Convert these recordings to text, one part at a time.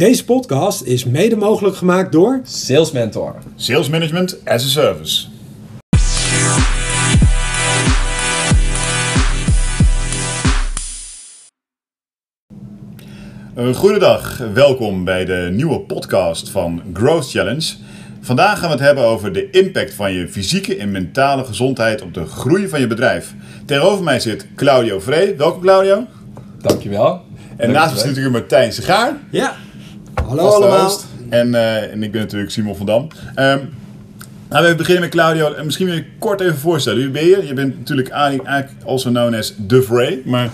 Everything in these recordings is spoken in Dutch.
Deze podcast is mede mogelijk gemaakt door Sales Mentor. Sales Management as a Service. Uh, goedendag, welkom bij de nieuwe podcast van Growth Challenge. Vandaag gaan we het hebben over de impact van je fysieke en mentale gezondheid op de groei van je bedrijf. Tegenover mij zit Claudio Vree. Welkom Claudio. Dankjewel. En naast me zit natuurlijk Martijn Segaar. Ja. Hallo allemaal. En, uh, en ik ben natuurlijk Simon van Dam. Um, nou, we beginnen met Claudio. En misschien wil je kort even voorstellen. Wie ben je? Je bent natuurlijk eigenlijk also known as The Fray. Maar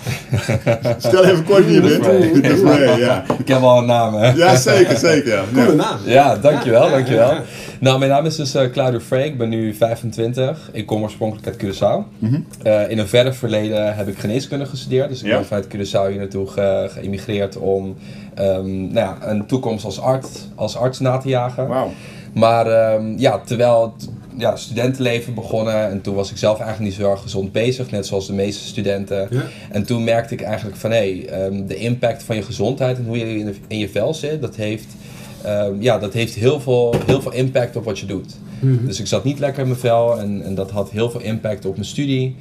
stel even kort wie je bent. The Fray, ja. Ik heb al een naam, hè? Ja, zeker, zeker. Ja. Coole naam. Ja, dankjewel, dankjewel. Nou, mijn naam is dus uh, Claudio Frey. Ik ben nu 25. Ik kom oorspronkelijk uit Curaçao. Mm uh, in een verder verleden heb ik geneeskunde gestudeerd. Dus ik ben vanuit Curaçao hier naartoe ge geëmigreerd om um, nou ja, een toekomst als arts, als arts na te jagen. Wow. Maar um, ja, terwijl het ja, studentenleven begonnen en toen was ik zelf eigenlijk niet zo erg gezond bezig, net zoals de meeste studenten. Ja. En toen merkte ik eigenlijk van hé, hey, um, de impact van je gezondheid en hoe je in, de, in je vel zit, dat heeft, um, ja, dat heeft heel, veel, heel veel impact op wat je doet. Mm -hmm. Dus ik zat niet lekker in mijn vel en, en dat had heel veel impact op mijn studie.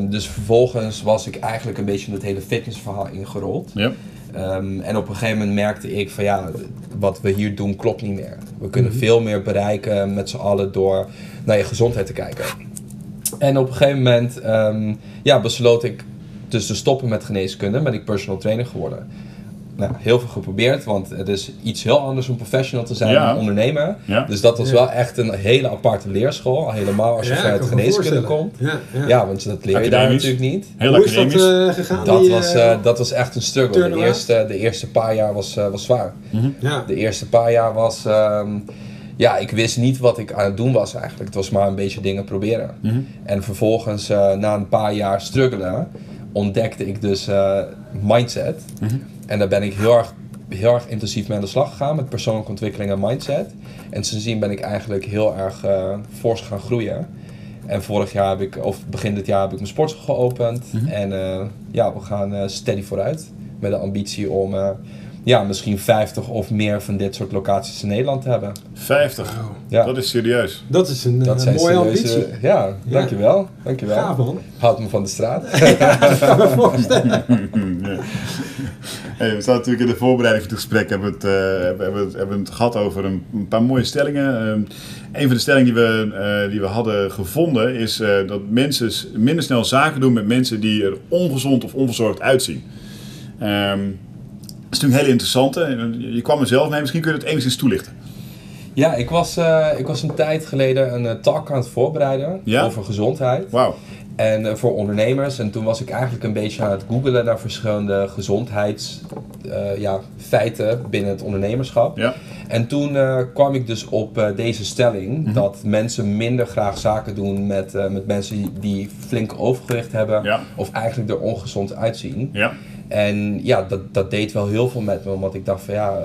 dus vervolgens was ik eigenlijk een beetje in het hele fitnessverhaal ingerold. Ja. Um, en op een gegeven moment merkte ik van ja, wat we hier doen klopt niet meer. We kunnen mm -hmm. veel meer bereiken met z'n allen door naar je gezondheid te kijken. En op een gegeven moment um, ja, besloot ik dus te stoppen met geneeskunde. Ben ik personal trainer geworden. Nou, heel veel geprobeerd, want het is iets heel anders om professional te zijn Ja. dan ondernemer. Ja. Dus dat was wel echt een hele aparte leerschool. Helemaal als je Ja, vanuit geneeskunde komt. Ja, ja. Ja, want dat leer je daar natuurlijk niet. Heel Hoe is dat eh, gegaan? Dat die, was, eh, eh, dat was echt een struggle. De eerste, de eerste paar jaar was, eh, was zwaar. ja. De eerste paar jaar was... ehm, ja, ik wist niet wat ik aan het doen was eigenlijk. Het was maar een beetje dingen proberen. Mhm. En vervolgens, eh, na een paar jaar struggelen, ontdekte ik dus eh, mindset. Mhm. En daar ben ik heel erg, heel erg intensief mee aan de slag gegaan met persoonlijke ontwikkeling en mindset. En sindsdien ben ik eigenlijk heel erg eh fors gaan groeien. En vorig jaar heb ik, of begin dit jaar heb ik mijn sportschool geopend. Mhm. En eh, ja, we gaan steady vooruit. Met de ambitie om ja, misschien 50 of meer van dit soort locaties in Nederland te hebben. 50. Wauw. Ja. Dat is serieus. Dat is een Dat zijn mooie serieuze- ambitie. Ja, dankjewel. dankjewel. Gaaf man. Houd me van de straat. Dat kan me voorstellen. ja. Hey, we staan natuurlijk in de voorbereiding van het gesprek hebben we het, eh, hebben, we het, hebben het gehad over een, een paar mooie stellingen. Ehm, een van de stellingen die we, eh, die we hadden gevonden is eh, dat mensen minder snel zaken doen met mensen die er ongezond of onverzorgd uitzien. Ehm, dat is natuurlijk een hele interessante. Je kwam er zelf mee, misschien kun je het enigszins toelichten. Ja, ik was, eh, ik was een tijd geleden een eh, talk aan het voorbereiden Ja? over gezondheid. Wauw. En eh, voor ondernemers. En toen was ik eigenlijk een beetje aan het googelen naar verschillende gezondheidsfeiten ja, feiten binnen het ondernemerschap. Ja. En toen kwam ik dus op deze stelling Mhm. dat mensen minder graag zaken doen met, met mensen die, die flink overgewicht hebben Ja. of eigenlijk er ongezond uitzien. Ja. En ja, dat, dat deed wel heel veel met me, omdat ik dacht van ja,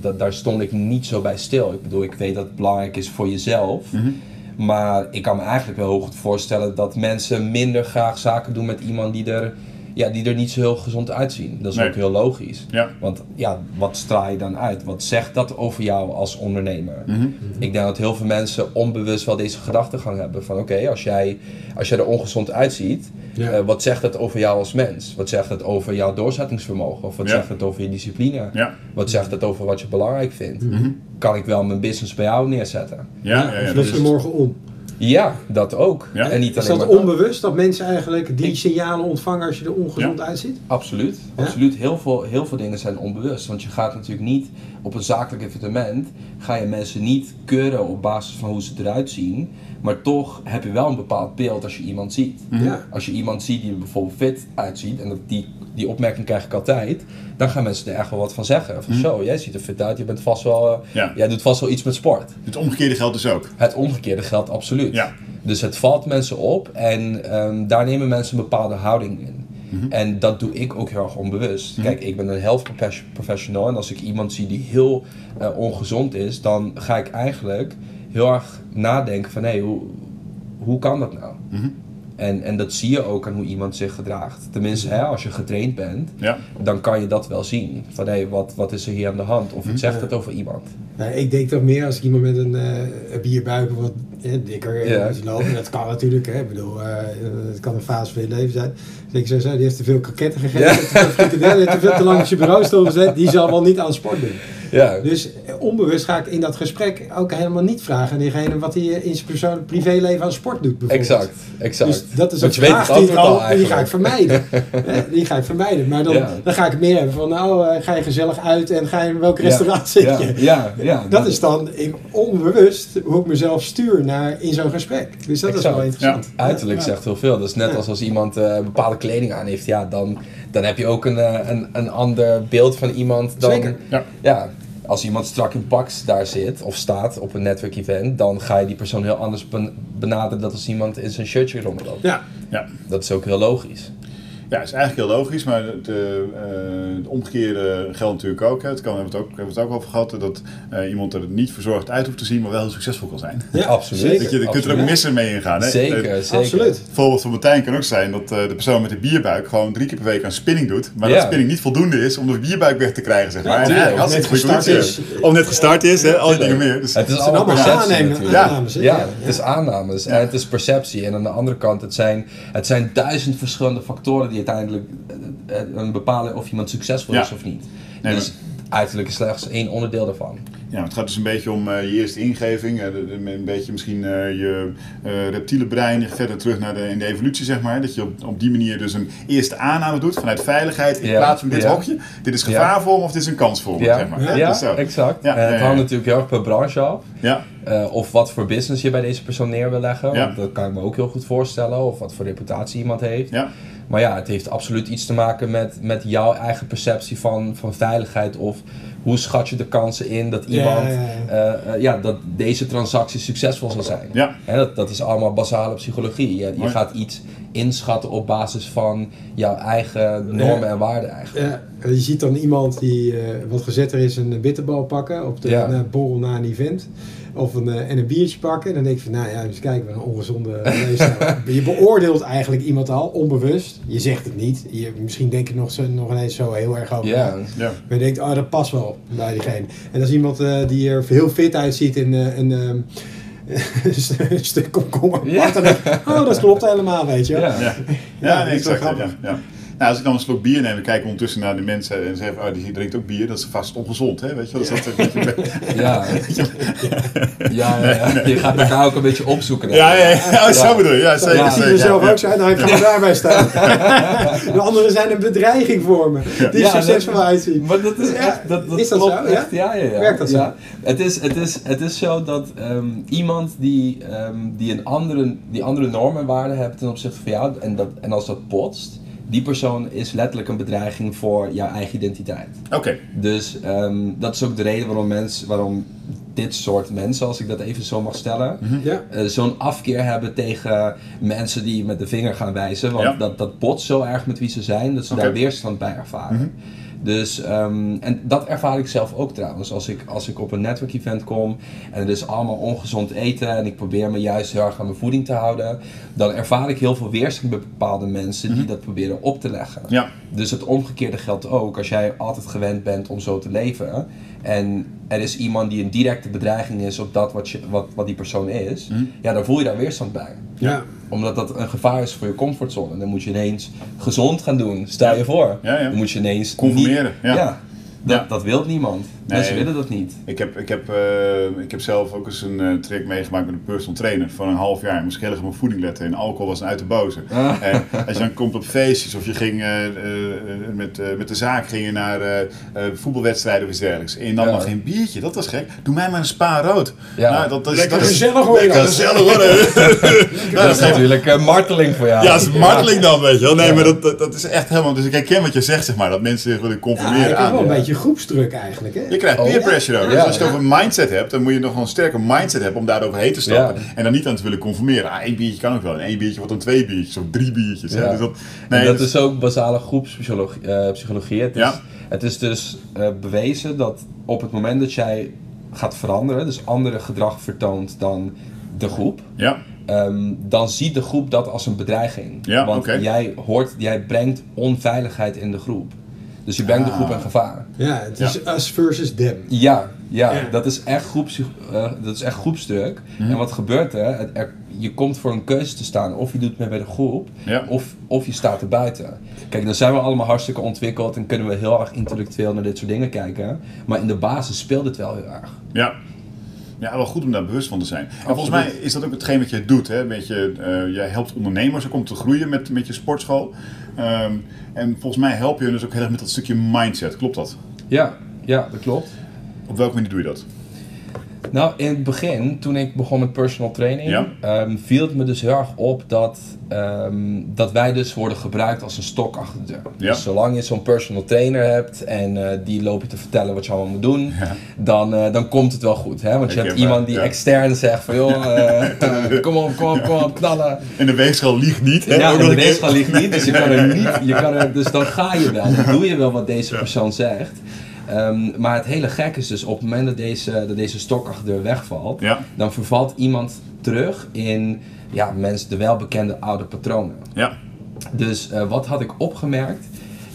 dat, daar stond ik niet zo bij stil. Ik bedoel, ik weet dat het belangrijk is voor jezelf. Mhm. Maar ik kan me eigenlijk wel heel goed voorstellen dat mensen minder graag zaken doen met iemand die er, ja, die er niet zo heel gezond uitzien. Dat is Nee. ook heel logisch. Ja. Want ja, wat straal je dan uit? Wat zegt dat over jou als ondernemer? Mhm. Ik denk dat heel veel mensen onbewust wel deze gedachtegang hebben van oké, als, jij, als jij er ongezond uitziet, Ja. eh, wat zegt dat over jou als mens? Wat zegt dat over jouw doorzettingsvermogen? Of wat Ja. zegt het over je discipline? Ja. Wat zegt het over wat je belangrijk vindt? Mhm. Kan ik wel mijn business bij jou neerzetten? Ja, ja, ja, dat je morgen om. Ja, dat ook. Ja. En niet Is alleen dat maar onbewust dat mensen eigenlijk die Ik- signalen ontvangen als je er ongezond uitziet? Absoluut, Ja? absoluut. Heel veel, heel veel dingen zijn onbewust. Want je gaat natuurlijk niet op een zakelijk evenement, ga je mensen niet keuren op basis van hoe ze eruit zien. Maar toch heb je wel een bepaald beeld als je iemand ziet. Ja. Als je iemand ziet die er bijvoorbeeld fit uitziet, en dat die, die opmerking krijg ik altijd, dan gaan mensen er echt wel wat van zeggen. Van zo, jij ziet er fit uit, je bent vast wel, eh, Ja. jij doet vast wel iets met sport. Het omgekeerde geldt dus ook. Het omgekeerde geldt absoluut. Ja. Dus het valt mensen op en ehm, daar nemen mensen een bepaalde houding in. En dat doe ik ook heel erg onbewust. Kijk, ik ben een health profes- professional en als ik iemand zie die heel eh, ongezond is, dan ga ik eigenlijk heel erg nadenken van hé, hoe, hoe kan dat nou? En, en dat zie je ook aan hoe iemand zich gedraagt. Tenminste, hè, als je getraind bent, Ja. dan kan je dat wel zien. Van hé, wat, wat is er hier aan de hand? Of wat zegt Ja. het over iemand? Nou, ik denk toch meer als ik iemand met een eh, een bierbuik of wat eh, dikker Ja. ja. loopt. En dat kan natuurlijk, hè. Ik bedoel, eh, het kan een fase van je leven zijn. Dus ik zeggen, die heeft te veel kroketten gegeten, Ja. te veel te veel te lang op zijn bureau gezet. Die zal wel niet aan sport doen. Ja, Dus onbewust ga ik in dat gesprek ook helemaal niet vragen aan diegene wat hij in zijn persoonlijk privéleven aan sport doet. bijvoorbeeld. exact. exact. Dus dat is Want een je weet vraag het die, ik antwoord al, al die ga ik eigenlijk. vermijden. Die ga ik vermijden. Maar dan, Ja. dan ga ik meer hebben van, nou, eh, ga je gezellig uit en ga je in welk restaurant zit je? Ja, ja. Dat is dan onbewust hoe ik mezelf stuur naar, in zo'n gesprek. Dus dat is wel interessant. Uiterlijk Ja. zegt heel veel. Dat is net Ja. als als iemand eh, bepaalde kleding aan heeft, ja, dan, dan heb je ook een, eh, een, een ander beeld van iemand dan. Zeker. Ja. Ja, als iemand strak in pak daar zit of staat op een network event, dan ga je die persoon heel anders ben- benaderen dan als iemand in zijn shirtje rondloopt. Ja, Ja. Dat is ook heel logisch. Ja, is eigenlijk heel logisch, maar het, eh, het omgekeerde geldt natuurlijk ook. Hè. Het kan, we hebben het ook, we hebben het ook over gehad dat eh, iemand er niet verzorgd uit hoeft te zien, maar wel heel succesvol kan zijn. ja Absoluut. zeker. Dat je, je kunt er ook missen mee ingaan. Hè. Zeker, zeker. Absoluut. Het voorbeeld van Martijn kan ook zijn dat eh, de persoon met de bierbuik gewoon drie keer per week aan spinning doet. Maar Ja. dat spinning niet voldoende is om de bierbuik weg te krijgen, zeg maar. Ja, net goede gestart conditie. Of net gestart is, hè, al die dingen meer. Dus, Het is Het allemaal perceptie aannemen, natuurlijk. aannames. hè? Ja, Ja, het is aannames en het is perceptie. En aan de andere kant, het zijn, het zijn duizend verschillende factoren die uiteindelijk eh, eh, een bepalen of iemand succesvol is Ja. of niet. Nee, dus uiterlijk is slechts één onderdeel daarvan. Ja, het gaat dus een beetje om eh, je eerste ingeving, een beetje misschien je reptiele brein verder terug naar de, in de evolutie, zeg maar. Dat je op, op die manier dus een eerste aanname doet vanuit veiligheid in Ja, plaats van dit ja. hokje. Dit is gevaar voor me of dit is een kans voor me, Ja, zeg maar. ja? Dus exact. Het hangt natuurlijk heel erg per branche af. Ja, of wat voor business je bij deze persoon neer wil leggen. Ja. Want dat kan ik me ook heel goed voorstellen. Of wat voor reputatie iemand heeft. ja, Maar ja, het heeft absoluut iets te maken met, met jouw eigen perceptie van, van veiligheid. Of hoe schat je de kansen in dat Ja, iemand, ja, eh, eh, ja, dat deze transactie succesvol zal zijn. ja. Hè, dat, dat is allemaal basale psychologie. Je, je gaat iets inschatten op basis van jouw eigen normen en waarden eigenlijk. Ja, je ziet dan iemand die eh, wat gezetter is een bitterbal pakken op de Ja. borrel na een event. Of een, eh, en een biertje pakken. En dan denk je van, nou ja, eens kijken, wat een ongezonde leefstijl. je beoordeelt eigenlijk iemand al, onbewust. Je zegt het niet. Je, misschien denk je nog, zo, nog ineens zo heel erg over. Ja, ja. Maar je denkt, oh, dat past wel bij diegene. En als iemand eh, die er heel fit uitziet in eh, een... ehm, een stuk komkommer Ja. ik, oh, dat klopt helemaal, weet je. wel. Ja. Ja, Ja, ja, exact. Ja. Nou, als ik dan een slok bier neem, dan kijk ik ondertussen naar de mensen en zeg, oh, die drinkt ook bier, dat is vast ongezond, hè? Weet je wel? Dat is een beetje... ja. ja, ja, ja. Je gaat elkaar ook een beetje opzoeken. Ja, ik. ja, ja, oh, zo bedoel je. Ja, zeker. Ja, Ik zie zeker, mezelf ja, ook zijn, ik ga maar daarbij staan. de anderen zijn een bedreiging voor me, die Ja, succesvol uitzien. Maar dat is echt, dat, dat is dat klopt zo, echt. Ja, ja, ja. Werkt dat zo? Het, is, het, is, het is zo dat ehm, iemand die, ehm, die een andere, die andere normen en waarden heeft ten opzichte van jou, en, dat, en als dat potst, die persoon is letterlijk een bedreiging voor jouw eigen identiteit. Oké, Dus ehm, dat is ook de reden waarom, mensen, waarom dit soort mensen, als ik dat even zo mag stellen, Ja. eh, zo'n afkeer hebben tegen mensen die met de vinger gaan wijzen. Want Ja. dat, dat botst zo erg met wie ze zijn, dat ze daar weerstand bij ervaren. Mhm. Dus, ehm, en dat ervaar ik zelf ook trouwens. Als ik, als ik op een network event kom en het is allemaal ongezond eten en ik probeer me juist heel erg aan mijn voeding te houden, dan ervaar ik heel veel weerstand bij bepaalde mensen die dat proberen op te leggen. Mhm. ja. Dus het omgekeerde geldt ook. Als jij altijd gewend bent om zo te leven en er is iemand die een directe bedreiging is op dat wat, je, wat, wat die persoon is, Mhm. ja, dan voel je daar weerstand bij. Ja. Omdat dat een gevaar is voor je comfortzone. Dan moet je ineens gezond gaan doen. Stel je voor. Dan moet je ineens Conformeren, niet- ja. Dat, Ja. dat wil niemand. Nee. Mensen willen dat niet. Ik heb, ik, heb, eh, ik heb zelf ook eens een uh, traject meegemaakt met een personal trainer van een half jaar. Moest ik heel erg op mijn voeding letten en alcohol was een uit de boze. Ah. En als je dan komt op feestjes of je ging eh, eh, met, eh, met de zaak ging je naar eh, eh, voetbalwedstrijden of iets dergelijks. En je nam Ja. dan geen biertje, dat was gek. Doe mij maar een spa rood. Ja. Nou, dat, Lekker dat is, gezellig hoor Lekker gezellig hoor. Dat is natuurlijk een marteling voor jou. Ja, dat is marteling dan, weet je wel. Nee, Ja. maar dat, dat, dat is echt helemaal... Dus ik herken wat je zegt, zeg maar. Dat mensen zich willen conformeren aan. wel een ja. Beetje groepsdruk eigenlijk. Hè? Je krijgt Oh, peer pressure ook. Ja. Dus als je het over mindset hebt, dan moet je nog wel een sterke mindset hebben om daar overheen te stappen. Ja. En dan niet aan te willen conformeren. Ah, één biertje kan ook wel. En één biertje wordt dan twee biertjes of drie biertjes. hè. Dus dat, nee, dat dus- is ook basale groepspsychologie. eh, psychologie. Het, is, Ja. het is dus eh, bewezen dat op het moment dat jij gaat veranderen, dus andere gedrag vertoont dan de groep, Ja, ehm, dan ziet de groep dat als een bedreiging. Ja, Want jij, hoort, jij brengt onveiligheid in de groep. Dus je brengt de Ah. groep in gevaar. Ja, het is us versus them. Ja, ja, Ja. Dat, is echt groeps, eh, dat is echt groepsdruk. Mhm. En wat gebeurt er? Het- er? Je komt voor een keuze te staan. Of je doet mee bij de groep, Ja. of, of je staat er buiten. Kijk, dan zijn we allemaal hartstikke ontwikkeld en kunnen we heel erg intellectueel naar dit soort dingen kijken. Maar in de basis speelt het wel heel erg. Ja. Ja, wel goed om daar bewust van te zijn. En volgens mij is dat ook hetgeen wat jij doet. Hè? Een beetje, eh, jij helpt ondernemers ook om te groeien met, met je sportschool. Ehm, en volgens mij help je dus ook heel erg met dat stukje mindset. Klopt dat? Ja, ja, dat klopt. Op welke manier doe je dat? Nou, in het begin, toen ik begon met personal training, Ja. ehm, viel het me dus heel erg op dat, ehm, dat wij dus worden gebruikt als een stok achter de deur. Ja. Dus zolang je zo'n personal trainer hebt en eh, die loop je te vertellen wat je allemaal moet doen, Ja. dan, eh, dan komt het wel goed. Hè? Want je hebt heb, iemand eh, die ja. extern zegt van joh, eh, kom op, kom op, kom op, knallen. En de weegschaal liegt niet. Hè? Ja, Ook en de weegschaal ligt niet, dus je kan er niet, je kan er, dus dan ga je wel, dan doe je wel wat deze persoon zegt. Ehm, maar het hele gek is dus op het moment dat deze, dat deze stok achter de deur wegvalt, Ja. dan vervalt iemand terug in ja, mensen, de welbekende oude patronen. Ja. Dus eh, wat had ik opgemerkt?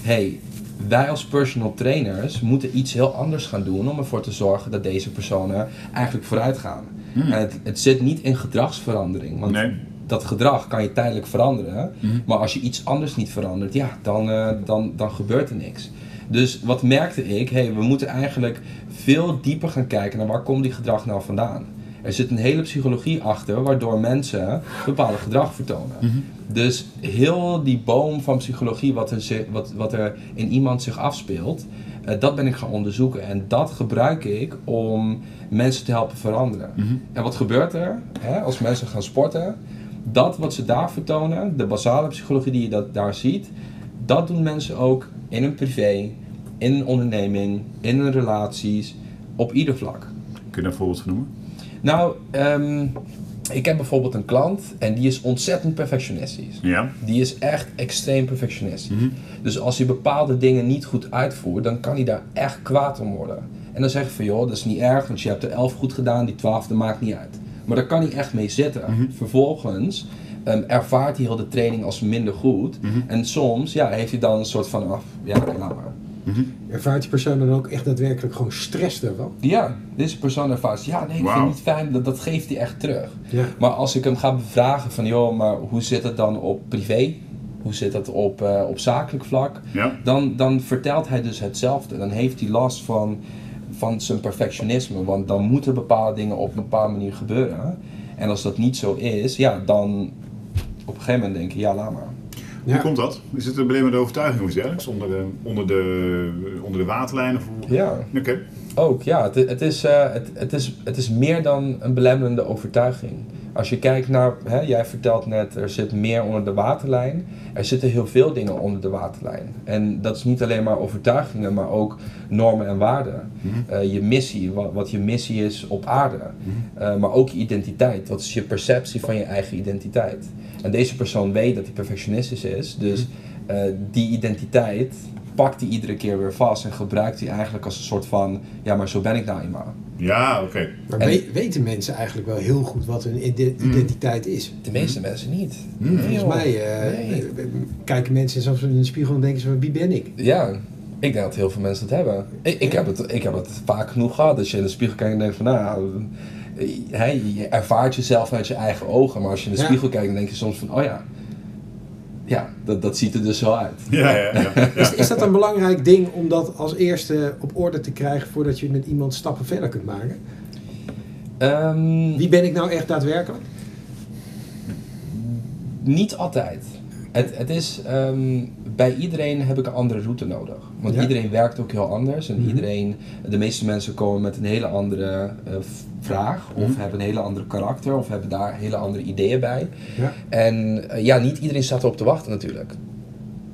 hey, wij als personal trainers moeten iets heel anders gaan doen om ervoor te zorgen dat deze personen eigenlijk vooruit gaan. En het, het zit niet in gedragsverandering, want Nee. dat gedrag kan je tijdelijk veranderen, Mhm. maar als je iets anders niet verandert, ja, dan, eh, dan, dan gebeurt er niks. Dus wat merkte ik? Hey, we moeten eigenlijk veel dieper gaan kijken naar waar komt die gedrag nou vandaan. Er zit een hele psychologie achter waardoor mensen bepaalde gedrag vertonen. Dus heel die boom van psychologie wat er, wat, wat er in iemand zich afspeelt, eh, dat ben ik gaan onderzoeken. En dat gebruik ik om mensen te helpen veranderen. En wat gebeurt er hè, als mensen gaan sporten? Dat wat ze daar vertonen, de basale psychologie die je dat, daar ziet, dat doen mensen ook in een privé, in een onderneming, in hun relaties, op ieder vlak. Kun je daar een voorbeeld van noemen? Nou, ehm, ik heb bijvoorbeeld een klant en die is ontzettend perfectionistisch. Ja. Die is echt extreem perfectionistisch. Mhm. Dus als hij bepaalde dingen niet goed uitvoert, dan kan hij daar echt kwaad om worden. En dan zeg je van joh, dat is niet erg, want je hebt er elf goed gedaan, die twaalfde maakt niet uit. Maar daar kan hij echt mee zitten. Vervolgens ehm, ervaart hij heel de training als minder goed. En soms ja, heeft hij dan een soort van, af, ja, oké, laat maar. Ervaart die persoon dan ook echt daadwerkelijk gewoon stress daarvan? Ja, deze persoon ervaart, ja nee, ik vind het niet fijn, dat, dat geeft hij echt terug. Ja. Maar als ik hem ga bevragen van, joh, maar hoe zit het dan op privé? Hoe zit het op, eh, op zakelijk vlak? Ja. Dan, dan vertelt hij dus hetzelfde. Dan heeft hij last van, van zijn perfectionisme. Want dan moeten bepaalde dingen op een bepaalde manier gebeuren. En als dat niet zo is, ja, dan op een gegeven moment denk je, ja, laat maar. Ja. Hoe komt dat? Is het een belemmerende overtuiging of iets dergelijks? Onder de, onder de, onder de waterlijn? Of? Ja. Oké. Ook, ja. Het, het, is, eh, het, het, is, het is meer dan een belemmerende overtuiging. Als je kijkt naar, hè, jij vertelt net, er zit meer onder de waterlijn. Er zitten heel veel dingen onder de waterlijn. En dat is niet alleen maar overtuigingen, maar ook normen en waarden. Eh, je missie, wat, wat je missie is op aarde. Eh, maar ook je identiteit. Wat is je perceptie van je eigen identiteit? En deze persoon weet dat hij perfectionistisch is. Dus eh, die identiteit pakt hij iedere keer weer vast en gebruikt hij eigenlijk als een soort van, ja, maar zo ben ik nou eenmaal. Ja, oké. Maar En- we- weten mensen eigenlijk wel heel goed wat hun ide- identiteit is? De meeste mensen niet. Nee, Volgens mij eh, Nee. kijken mensen soms in de spiegel en denken ze, wie ben ik? Ja, ik denk dat heel veel mensen het hebben. Ik, ik, heb, het, ik heb het vaak genoeg gehad. Dat je in de spiegel kijkt en denkt van, nou, eh, hè, je ervaart jezelf uit je eigen ogen. Maar als je in de Ja. spiegel kijkt, dan denk je soms van, oh ja, ja, dat, dat ziet er dus zo uit. Ja, ja, ja. ja. Is, is dat een belangrijk ding om dat als eerste op orde te krijgen voordat je met iemand stappen verder kunt maken? Ehm, Wie ben ik nou echt daadwerkelijk? Niet altijd. Het, het is, ehm, bij iedereen heb ik een andere route nodig. Want Ja? iedereen werkt ook heel anders. En Mhm. iedereen, de meeste mensen komen met een hele andere eh, vraag. Of Mhm. hebben een hele andere karakter. Of hebben daar hele andere ideeën bij. Ja. En eh, ja, niet iedereen staat erop te wachten natuurlijk.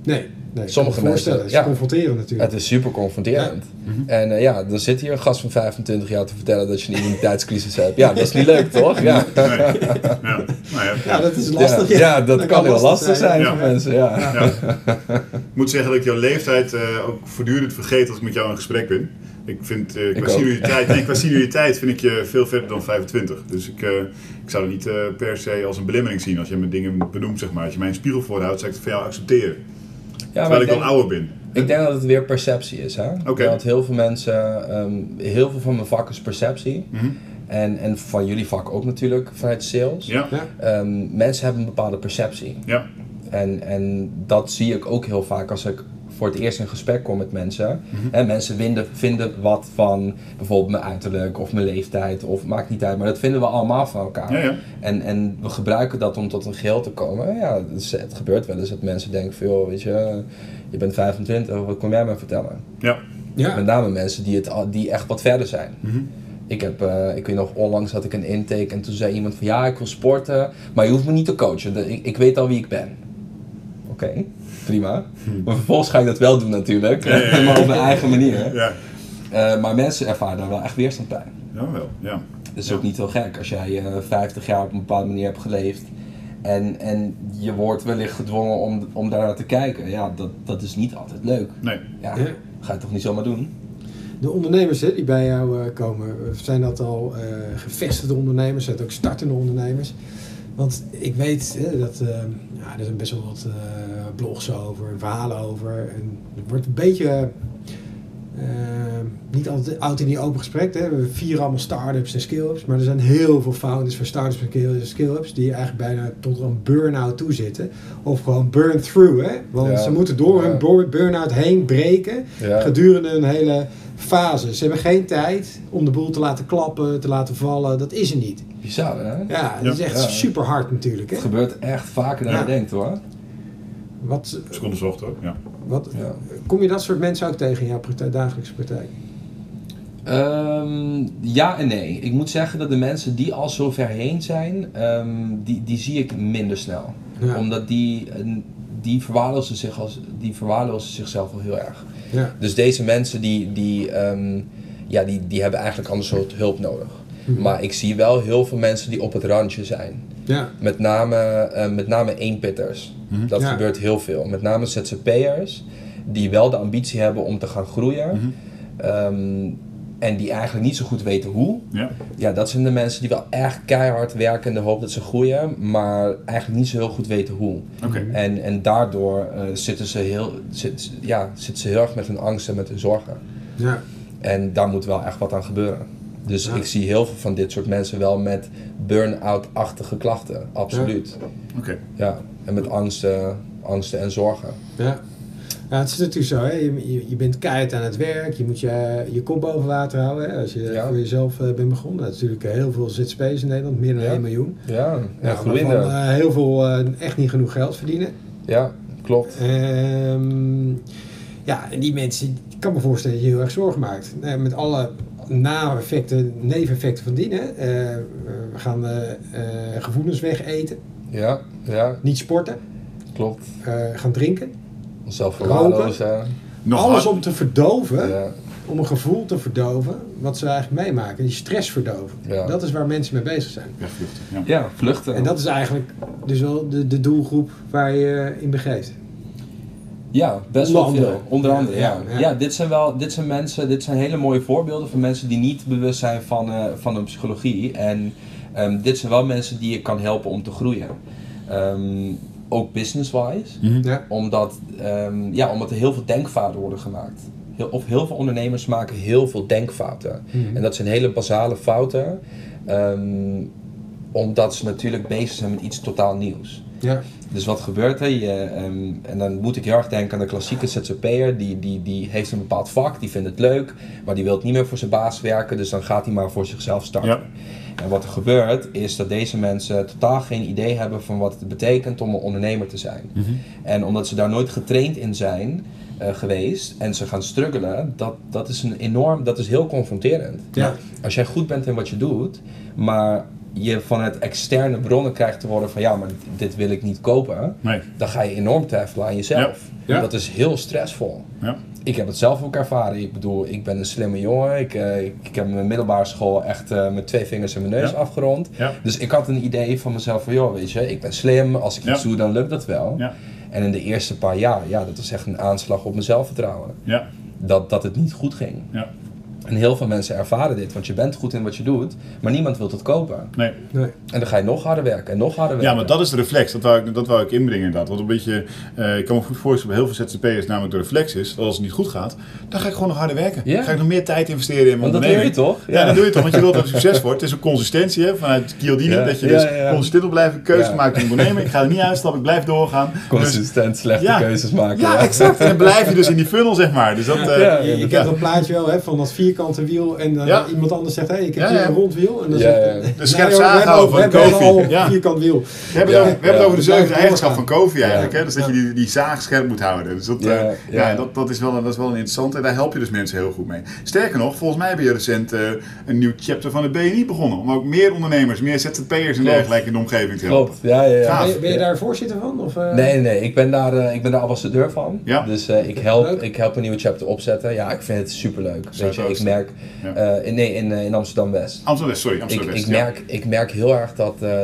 Nee. Nee, Sommige mensen, Het is ja. confronterend natuurlijk. Het is super confronterend. En eh, ja, dan zit hier een gast van 25 jaar te vertellen dat je een identiteitscrisis hebt. Ja, dat is niet leuk, toch? Ja, Nee. Ja. Nou ja, ja, dat is lastig. ja, ja, dat, Dat kan heel lastig zijn, voor mensen. Ja. Ja. Ik moet zeggen dat ik jouw leeftijd eh, ook voortdurend vergeet als ik met jou in gesprek ben. Ik vind, eh, qua, senioriteit, nee, qua senioriteit vind ik je veel verder dan 25. Dus ik, eh, ik zou het niet eh, per se als een belemmering zien als je me dingen benoemt, zeg maar. Als je mij een spiegel voorhoudt, zou ik het van jou accepteren. Ja, Terwijl maar ik ik al denk, ouder ben. ik denk dat het weer perceptie is. Hè? Oké. Dat heel veel mensen, ehm, heel veel van mijn vak is perceptie. Mhm. En, en van jullie vak ook natuurlijk vanuit sales. Ja, Ja. Ehm, mensen hebben een bepaalde perceptie. ja, En, en dat zie ik ook heel vaak als ik voor het eerst in gesprek kom met mensen. Mhm. En mensen vinden, vinden wat van bijvoorbeeld mijn uiterlijk of mijn leeftijd of maakt niet uit. Maar dat vinden we allemaal van elkaar. ja, ja. En, en we gebruiken dat om tot een geheel te komen. Ja, het, is- het gebeurt wel eens dat mensen denken van, joh, weet je, je bent 25, wat kom jij me vertellen? ja. Ja. Met name mensen die, het, al- die echt wat verder zijn. Mhm. Ik heb, eh, ik weet nog, onlangs had ik een intake en toen zei iemand van, ja, ik wil sporten, maar je hoeft me niet te coachen. Ik, ik weet al wie ik ben. Oké, prima. Maar vervolgens ga ik dat wel doen natuurlijk. Ja, ja, ja. maar op mijn eigen manier. Ja, Eh, maar mensen ervaren daar wel echt weerstand bij. ja wel, ja. Dat is Ja. ook niet heel gek als jij eh 50 jaar op een bepaalde manier hebt geleefd. En, en je wordt wellicht gedwongen om, om daar naar te kijken. Ja, dat, dat is niet altijd leuk. Nee. Ja, Ja. ga je toch niet zomaar doen? De ondernemers hè, die bij jou eh, komen, zijn dat al eh, gevestigde ondernemers? Zijn het ook startende ondernemers? Want ik weet hè, dat eh, ja, er zijn best wel wat eh, blogs over, verhalen over. En er wordt een beetje eh, niet altijd oud in die open gesprek. Hè. We vieren allemaal start-ups en skill-ups. Maar er zijn heel veel founders van start-ups en skill- skill-ups die eigenlijk bijna tot een burn-out toe zitten. Of gewoon burn-through. Hè? Want Ja. ze moeten door Ja. hun bur- burn-out heen breken Ja. gedurende een hele fase. Ze hebben geen tijd om de boel te laten klappen, te laten vallen. Dat is er niet. Bizar, hè? Ja, dat is echt Ja. super hard natuurlijk. Hè? Het gebeurt echt vaker dan Ja. je denkt, hoor. Wat, Seconde zocht ook, ja. Wat, Ja. Kom je dat soort mensen ook tegen in jouw praktijk, dagelijkse praktijk? Ehm, ja en nee. Ik moet zeggen dat de mensen die al zo ver heen zijn, ehm, die, die zie ik minder snel. Ja. Omdat die, eh, die, verwaarlozen zich als, die verwaarlozen zichzelf wel heel erg. Ja. Dus deze mensen die, die, ehm, ja, die, die hebben eigenlijk ander soort hulp nodig. Mhm. Maar ik zie wel heel veel mensen die op het randje zijn. Ja. Met name, eh, met name eenpitters. Mhm. Dat Ja. gebeurt heel veel. Met name ZZP'ers die wel de ambitie hebben om te gaan groeien. Mhm. ehm, en die eigenlijk niet zo goed weten hoe. Ja, Ja, dat zijn de mensen die wel echt keihard werken in de hoop dat ze groeien. Maar eigenlijk niet zo heel goed weten hoe. oké. En, en daardoor eh, zitten, ze heel, zit, ja, zitten ze heel erg met hun angst en met hun zorgen. Ja. En daar moet wel echt wat aan gebeuren. Dus Ja. ik zie heel veel van dit soort mensen wel met burn-out-achtige klachten. Absoluut. Oké. Ja. En met angsten, angsten en zorgen. Ja. Ja, het is natuurlijk zo, hè. Je, je, je bent keihard aan het werk, je moet je, je kop boven water houden hè, als je Ja. voor jezelf eh, bent begonnen. Dat is natuurlijk heel veel ZZP's in Nederland, meer dan Ja. 1 miljoen. Ja, Ja, ja waarvan, eh, heel veel eh, echt niet genoeg geld verdienen. Ja, klopt. Ehm, ja, en die mensen, ik kan me voorstellen dat je heel erg zorgen maakt. Eh, met alle na-effecten, neveneffecten van dienen. Eh, we gaan eh, eh, gevoelens wegeten, Ja, ja, niet sporten, klopt. eh, gaan drinken. Onszelf Roken. verwaarlozen. Alles om te verdoven, Ja, om een gevoel te verdoven, wat ze eigenlijk meemaken. Die stress verdoven. Ja. Dat is waar mensen mee bezig zijn. Wegvluchten, ja. ja vluchten. En dat is eigenlijk dus wel de, de doelgroep waar je in begeeft. Ja, best wel veel. Onder andere, ja. Ja, Ja, ja. dit zijn wel, dit zijn mensen, dit zijn hele mooie voorbeelden van mensen die niet bewust zijn van, eh, van hun psychologie. En ehm, dit zijn wel mensen die je kan helpen om te groeien. Ehm, ook business-wise. Mhm. Ja. Omdat, ehm, ja, omdat er heel veel denkfouten worden gemaakt. Heel, of heel veel ondernemers maken heel veel denkfouten. Mhm. En dat zijn hele basale fouten. ehm, omdat ze natuurlijk bezig zijn met iets totaal nieuws. Ja. Dus wat gebeurt er? Je, ehm, en dan moet ik heel erg denken aan de klassieke ZZP'er. Die, die, die heeft een bepaald vak, die vindt het leuk, maar die wil niet meer voor zijn baas werken. Dus dan gaat hij maar voor zichzelf starten. Ja. En wat er gebeurt, is dat deze mensen totaal geen idee hebben van wat het betekent om een ondernemer te zijn. Mhm. En omdat ze daar nooit getraind in zijn eh, geweest en ze gaan struggelen, dat, dat is een enorm, dat is heel confronterend. Ja. Als jij goed bent in wat je doet, maar je van het externe bronnen krijgt te worden van ja, maar dit wil ik niet kopen, Nee. dan ga je enorm twijfelen aan jezelf. Ja. Ja. Dat is heel stressvol. Ja. Ik heb het zelf ook ervaren. Ik bedoel, ik ben een slimme jongen. Ik, eh, ik, ik heb mijn middelbare school echt eh, met twee vingers in mijn neus afgerond. Ja. Dus ik had een idee van mezelf van, joh, weet je, ik ben slim. Als ik iets doe, dan lukt dat wel. Ja. En in de eerste paar jaar, ja, dat was echt een aanslag op mijn zelfvertrouwen. Ja. Dat, dat het niet goed ging. En heel veel mensen ervaren dit, want je bent goed in wat je doet, maar niemand wil het kopen. Nee. Nee. En dan ga je nog harder werken en nog harder werken. Ja, maar dat is de reflex. Dat wou ik, dat wou ik inbrengen inderdaad. Want een beetje, eh, ik kan me goed voorstellen bij heel veel ZZP'ers namelijk de reflex is, dat als het niet goed gaat, dan ga ik gewoon nog harder werken. Ja. Dan ga ik nog meer tijd investeren in mijn Want dat doe onderneming. je toch? Ja. dat doe je toch, want je wilt dat het succes wordt. Het is een consistentie hè, vanuit Chialdini, Ja, dat je ja, dus consistent wil blijven, keuze Ja. maken in ondernemen. Ik ga er niet uitstappen, ik blijf doorgaan. Dus, Consistent slechte Ja. keuzes maken. ja, exact. En dan blijf je dus in die funnel, zeg maar. Dus dat, eh, Ja, Je, je kent dat plaatje wel hè, van dat vierkante wiel en Ja. iemand anders zegt, hé, ik heb Ja, hier een rond wiel. En dan Ja, zegt, ja. nee, De we hebben Kofi. Ja. vierkant wiel. We hebben, Ja, het over, we hebben ja. het over de zevende eigenschap van. Kofi eigenlijk. Ja. Hè? Dus dat je die, die zaag scherp moet houden. Dus dat, Ja, eh, ja, ja. dat, dat, is wel, een- dat is wel een interessante. En daar help je dus mensen heel goed mee. Sterker nog, volgens mij heb je recent eh, een nieuw chapter van het BNI begonnen. Om ook meer ondernemers, meer ZZP'ers en dergelijke in de omgeving te helpen. Klopt, ja, ja. Ben je, ben daar voorzitter van? Of, eh? Nee, nee, ik ben daar, eh, ik ben daar ambassadeur van. Ja. Dus eh, ik, help, ik help een nieuwe chapter opzetten. Ja, ik vind het superleuk. Weet je, ik. Merk, Ja. eh, in, nee, in, eh, in Amsterdam-West. Amsterdam, sorry, Ik, Amsterdam ik, West. merk, ik merk heel erg dat, eh,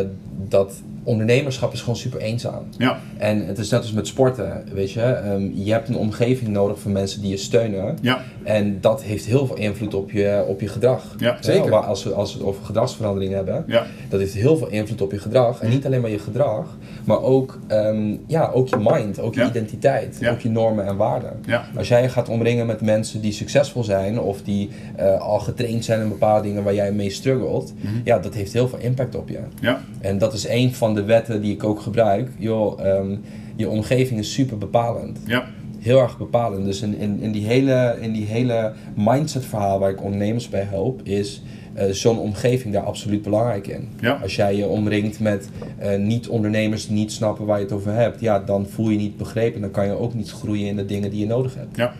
dat ondernemerschap is gewoon super eenzaam. Ja, En het is net als met sporten, weet je. ehm, je hebt een omgeving nodig van mensen die je steunen. ja, En dat heeft heel veel invloed op je, op je gedrag. Ja, zeker. als, we, als we het over gedragsverandering hebben, ja, dat heeft heel veel invloed op je gedrag. En niet alleen maar je gedrag, maar ook, ehm, ja, ook je mind, ook je Ja. identiteit, Ja. ook je normen en waarden. ja. Als jij gaat omringen met mensen die succesvol zijn of die eh, al getraind zijn in bepaalde dingen waar jij mee struggelt, Mhm. ja, dat heeft heel veel impact op je. ja. En dat is een van de wetten die ik ook gebruik. Joh, ehm, je omgeving is super bepalend. ja. Heel erg bepalend. Dus in, in, in die hele, in die hele mindset verhaal waar ik ondernemers bij help, is eh, zo'n omgeving daar absoluut belangrijk in. Ja. Als jij je omringt met eh, niet-ondernemers die niet snappen waar je het over hebt, ja, dan voel je niet begrepen. Dan kan je ook niet groeien in de dingen die je nodig hebt. ja.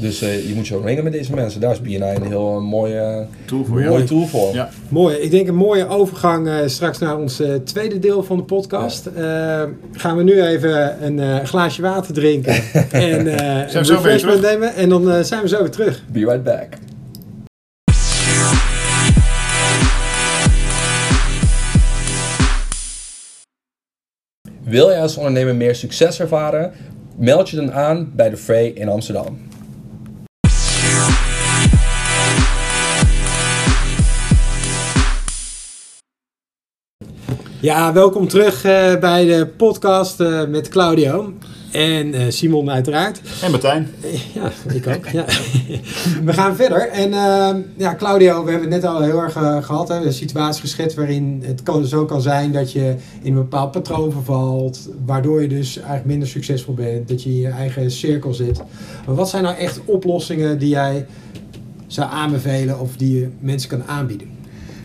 Dus eh, je moet je omringen met deze mensen. Daar is BNI een heel eh, mooie, Tool voor mooie tool voor. Ja. Mooi. Ik denk een mooie overgang eh, straks naar ons tweede deel van de podcast. Gaan we nu even een eh, glaasje water drinken en zo een refreshment nemen. En dan eh, zijn we zo weer terug. Be right back. Wil jij als ondernemer meer succes ervaren? Meld je dan aan bij de Frey in Amsterdam. Ja, welkom terug eh, bij de podcast eh, met Claudio. En eh, Simon uiteraard. En Martijn. Ja, ik ook. Ja. We gaan verder. En eh, ja, Claudio, we hebben het net al heel erg eh, gehad. Hè, een situatie geschetst waarin het kan, zo kan zijn dat je in een bepaald patroon vervalt. Waardoor je dus eigenlijk minder succesvol bent. Dat je in je eigen cirkel zit. Maar wat zijn nou echt oplossingen die jij zou aanbevelen of die je mensen kan aanbieden?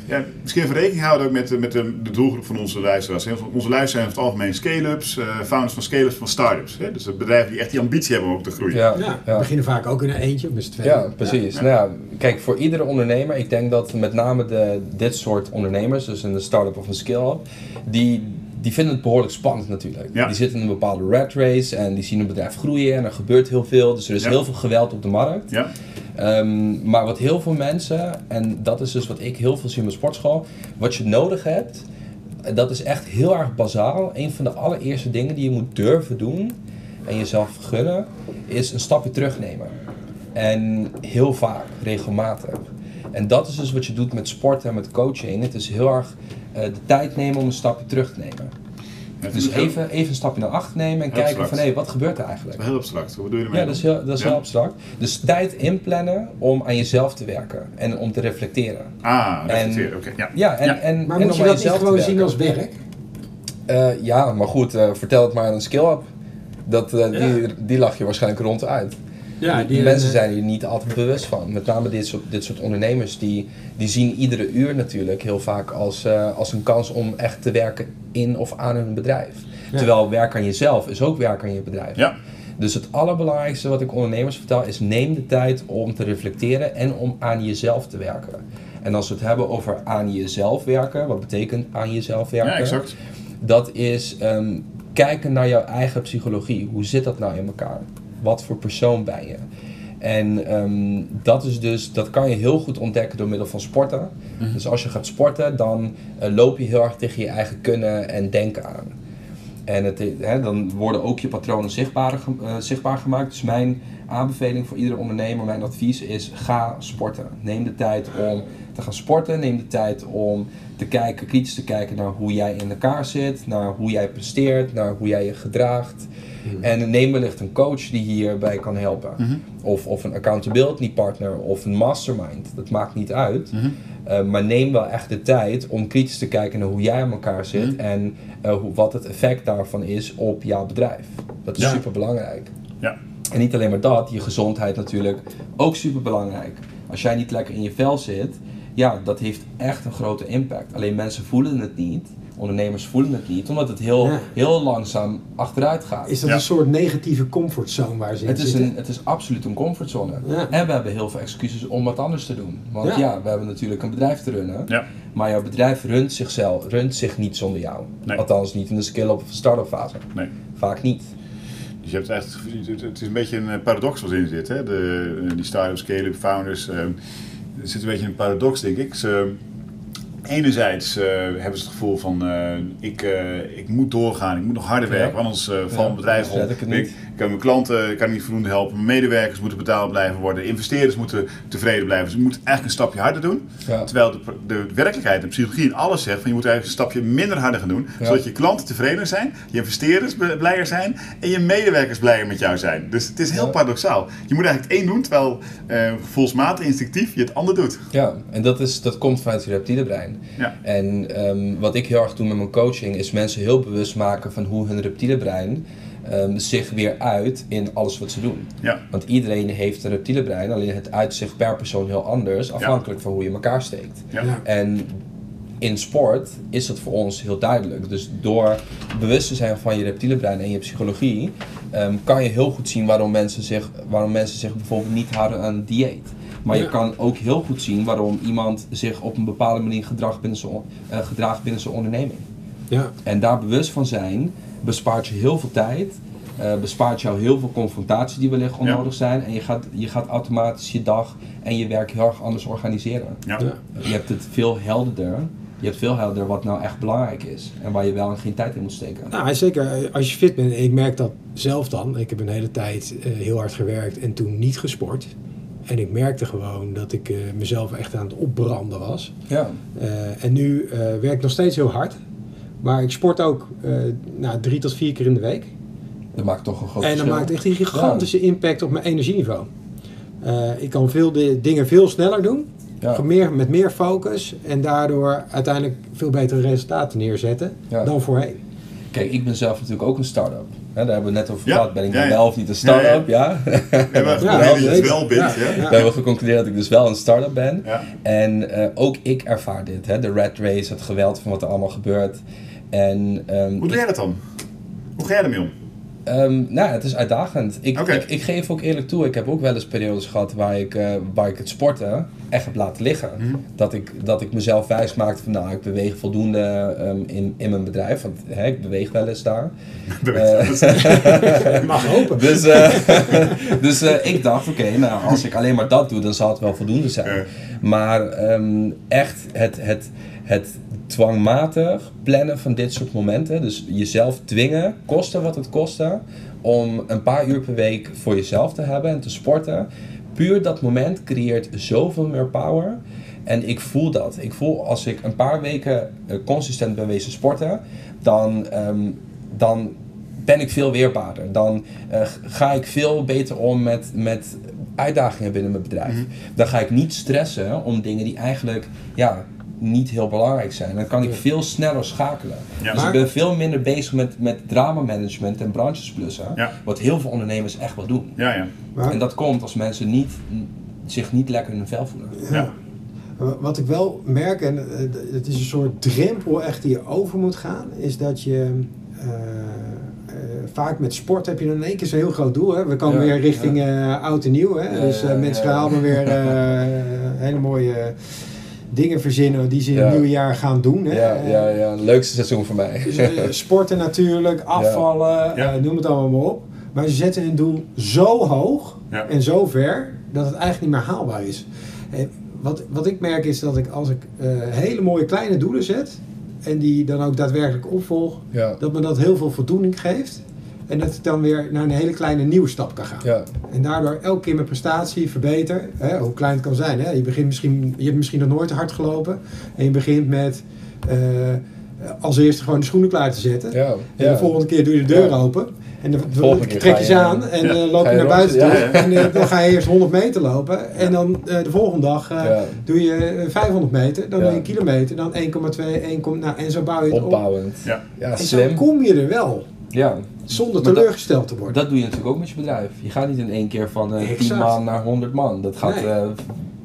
Ja, misschien even rekening houden ook met, de- met de, de doelgroep van onze luisteraars. Onze luisteraars zijn over het algemeen scale-ups, eh, founders van scale-ups van start-ups. Hè? Dus bedrijven die echt die ambitie hebben om ook te groeien. Ja, Ja, beginnen vaak ook in een eentje of met z'n tweeën. Ja, precies. Nou ja, kijk, voor iedere ondernemer, ik denk dat met name de, dit soort ondernemers, dus een start-up of een scale-up, die, die vinden het behoorlijk spannend natuurlijk. Ja. Die zitten in een bepaalde rat race en die zien een bedrijf groeien en er gebeurt heel veel. Dus er is Ja. heel veel geweld op de markt. Ja, Ehm, maar wat heel veel mensen, en dat is dus wat ik heel veel zie in mijn sportschool, wat je nodig hebt, dat is echt heel erg bazaal. Een van de allereerste dingen die je moet durven doen en jezelf gunnen, is een stapje terugnemen. En heel vaak, regelmatig. En dat is dus wat je doet met sporten en met coaching. Het is heel erg eh, de tijd nemen om een stapje terug te nemen. Het Dus even, even een stapje naar achter nemen en kijken abstract. van hé, wat gebeurt er eigenlijk? heel abstract. Wat doe je ermee? Ja, dat is heel, dat is Ja. heel abstract. Dus tijd inplannen om aan jezelf te werken en om te reflecteren. Ah, En- reflecteren. Oké, ja. Ja, en, Ja. en, Maar en moet om je dat niet gewoon zien als werk? Eh, ja, maar goed, eh, vertel het maar aan een skill-up. Dat, eh, Ja. die, die lach je waarschijnlijk ronduit. Ja, Die mensen zijn hier niet altijd bewust van. Met name dit soort, dit soort ondernemers, die, die zien iedere uur natuurlijk heel vaak als, eh, als een kans om echt te werken in of aan hun bedrijf. Ja. Terwijl werk aan jezelf is ook werk aan je bedrijf. Ja. Dus het allerbelangrijkste wat ik ondernemers vertel is neem de tijd om te reflecteren en om aan jezelf te werken. En als we het hebben over aan jezelf werken, wat betekent aan jezelf werken? Ja, exact. Dat is ehm, kijken naar jouw eigen psychologie. Hoe zit dat nou in elkaar? Wat voor persoon ben je? En ehm, dat, is dus, dat kan je heel goed ontdekken door middel van sporten. Mhm. Dus als je gaat sporten, dan eh, loop je heel erg tegen je eigen kunnen en denken aan. En het, hè, dan worden ook je patronen zichtbaar, eh, zichtbaar gemaakt. Dus mijn aanbeveling voor iedere ondernemer, mijn advies is: ga sporten. Neem de tijd om te gaan sporten. Neem de tijd om te kijken, kritisch te kijken naar hoe jij in elkaar zit, naar hoe jij presteert, naar hoe jij je gedraagt. En neem wellicht een coach die hierbij kan helpen. Mhm. Of, of een accountability partner of een mastermind. Dat maakt niet uit. Mhm. Uh, maar neem wel echt de tijd om kritisch te kijken naar hoe jij in elkaar zit Mhm. en uh, hoe, wat het effect daarvan is op jouw bedrijf. Dat is Ja. super belangrijk. Ja. En niet alleen maar dat, je gezondheid natuurlijk ook super belangrijk. Als jij niet lekker in je vel zit, ja, dat heeft echt een grote impact. Alleen mensen voelen het niet, ondernemers voelen het niet, omdat het heel, Ja. heel langzaam achteruit gaat. Is dat Ja. een soort negatieve comfortzone waar ze in Het is, zitten? een, het is absoluut een comfortzone. Ja. En we hebben heel veel excuses om wat anders te doen. Want Ja. ja, we hebben natuurlijk een bedrijf te runnen. Ja. Maar jouw bedrijf runt zichzelf, runt zich niet zonder jou. Nee. Althans niet in de scale-up of start-up fase. Nee. Vaak niet. Dus je hebt echt, het- het is een beetje een paradox wat in zit. Hè? De, die start-up, scale-up, founders. eh, er zit een beetje een paradox, denk ik. Ze, enerzijds eh, hebben ze het gevoel van, eh, ik, eh, ik moet doorgaan, ik moet nog harder Ja. werken, anders valt mijn bedrijf om. ik kan mijn klanten kan ik niet voldoende helpen, mijn medewerkers moeten betaald blijven worden, investeerders moeten tevreden blijven. Dus je moet eigenlijk een stapje harder doen. Ja. Terwijl de, de werkelijkheid, de psychologie en alles zegt van je moet eigenlijk een stapje minder harder gaan doen. Ja. Zodat je klanten tevreden zijn, je investeerders blijer zijn en je medewerkers blijer met jou zijn. Dus het is heel Ja. paradoxaal. Je moet eigenlijk het één doen, terwijl eh gevoelsmatig, instinctief je het ander doet. Ja, en dat, is, dat komt vanuit je reptiele brein. Ja. En ehm, wat ik heel erg doe met mijn coaching is mensen heel bewust maken van hoe hun reptiele brein ehm, zich weer uit in alles wat ze doen. Ja. Want iedereen heeft een reptiele brein, alleen het uit zich per persoon heel anders, afhankelijk van hoe je in elkaar steekt. Ja. En in sport is dat voor ons heel duidelijk. Dus door bewust te zijn van je reptiele brein en je psychologie, ehm, kan je heel goed zien waarom mensen zich, waarom mensen zich bijvoorbeeld niet houden aan een dieet. Maar je kan ook heel goed zien waarom iemand zich op een bepaalde manier gedraagt binnen zijn, eh, gedraagt binnen zijn onderneming. Ja. En daar bewust van zijn, bespaart je heel veel tijd. eh, bespaart jou heel veel confrontatie die wellicht onnodig zijn. En je gaat, je gaat automatisch je dag en je werk heel erg anders organiseren. Ja. Ja. Je hebt het veel helderder. Je hebt veel helderder wat nou echt belangrijk is. En waar je wel en geen tijd in moet steken. Nou, zeker als je fit bent. Ik merk dat zelf dan. Ik heb een hele tijd eh, heel hard gewerkt en toen niet gesport. En ik merkte gewoon dat ik eh, mezelf echt aan het opbranden was. Ja. Eh, en nu eh, werk ik nog steeds heel hard. Maar ik sport ook eh, nou, drie tot vier keer in de week. Dat maakt toch een groot En dat verschil. maakt echt een gigantische impact op mijn energieniveau. Eh, ik kan veel de dingen veel sneller doen. Ja. Meer, met meer focus. En daardoor uiteindelijk veel betere resultaten neerzetten Ja. dan voorheen. Kijk, ik ben zelf natuurlijk ook een start-up. Hè, daar hebben we het net over Ja. gehad. Ben ik Ja, ja. wel of niet een start-up? Ja. We hebben Ja, geprobeerd dat je het zeker. wel bent. Ja. hè? Ja. We hebben geconcludeerd dat ik dus wel een start-up ben. Ja. En eh, ook ik ervaar dit. Hè? De rat race, het geweld van wat er allemaal gebeurt. En, ehm, Hoe doe jij dat dan? Hoe ga jij ermee om? Ehm, nou, het is uitdagend. Ik, ik, ik geef ook eerlijk toe, ik heb ook wel eens periodes gehad waar ik, eh, waar ik het sporten echt heb laten liggen. Mhm. Dat, ik, dat ik mezelf wijs maakte van, nou, ik beweeg voldoende ehm, in, in mijn bedrijf. Want hè, ik beweeg wel eens daar. Eh, Mag hopen. dus eh, dus ik dacht, oké, nou, als ik alleen maar dat doe, dan zal het wel voldoende zijn. Maar echt het, het, het dwangmatig plannen van dit soort momenten, dus jezelf dwingen, kosten wat het kostte, om een paar uur per week voor jezelf te hebben en te sporten. Puur dat moment creëert zoveel meer power. En ik voel dat. Ik voel als ik een paar weken eh, consistent ben wezen sporten, dan, ehm, dan ben ik veel weerbaarder. Dan eh, ga ik veel beter om met, met uitdagingen binnen mijn bedrijf. Mhm. Dan ga ik niet stressen om dingen die eigenlijk ja, niet heel belangrijk zijn. Dan kan ik veel sneller schakelen. Ja. Dus Maar- ik ben veel minder bezig met, met drama-management en branchesplussen. Ja. Wat heel veel ondernemers echt wel doen. Ja, ja. Maar- En dat komt als mensen niet, zich niet lekker in hun vel voelen. Ja. Wat ik wel merk, en eh, het is een soort drempel echt die je over moet gaan, is dat je eh, eh, vaak met sport heb je dan in één keer zo'n heel groot doel. Hè? We komen Ja, weer richting eh, oud en nieuw. Hè? Ja, dus eh, ja, mensen allemaal weer eh, hele mooie dingen verzinnen die ze in het nieuwe jaar gaan doen. Hè? Ja, Eh, ja, ja. Leukste seizoen voor mij. dus, eh, sporten natuurlijk, afvallen, Ja. eh, noem het allemaal maar op. Maar ze zetten hun doel zo hoog Ja. en zo ver dat het eigenlijk niet meer haalbaar is. En wat, wat ik merk is dat ik als ik eh, hele mooie kleine doelen zet en die dan ook daadwerkelijk opvolg, Ja. dat me dat heel veel voldoening geeft. En dat ik dan weer naar een hele kleine nieuwe stap kan gaan. Ja. En daardoor elke keer mijn prestatie verbeter. Hè, hoe klein het kan zijn. Hè. Je, begint misschien, je hebt misschien nog nooit hard gelopen. En je begint met eh, als eerste gewoon de schoenen klaar te zetten. Ja. En ja. de volgende keer doe je de deur Ja. open. En dan Volgende keer trek je ze aan en ja, eh, loop je je naar buiten toe. ja, ja. En eh, dan ga je eerst 100 meter lopen. En dan eh, de volgende dag eh, Ja. doe je eh, 500 meter. Dan Ja. doe je een kilometer. Dan 1,2, 1, nou, en zo bouw je het op. Opbouwend. Ja. Ja, En zo slim. kom je er wel. Ja. Zonder dat- teleurgesteld te worden. Dat doe je natuurlijk ook met je bedrijf. Je gaat niet in één keer van eh 10 Exact. man naar 100 man. Dat gaat Nee.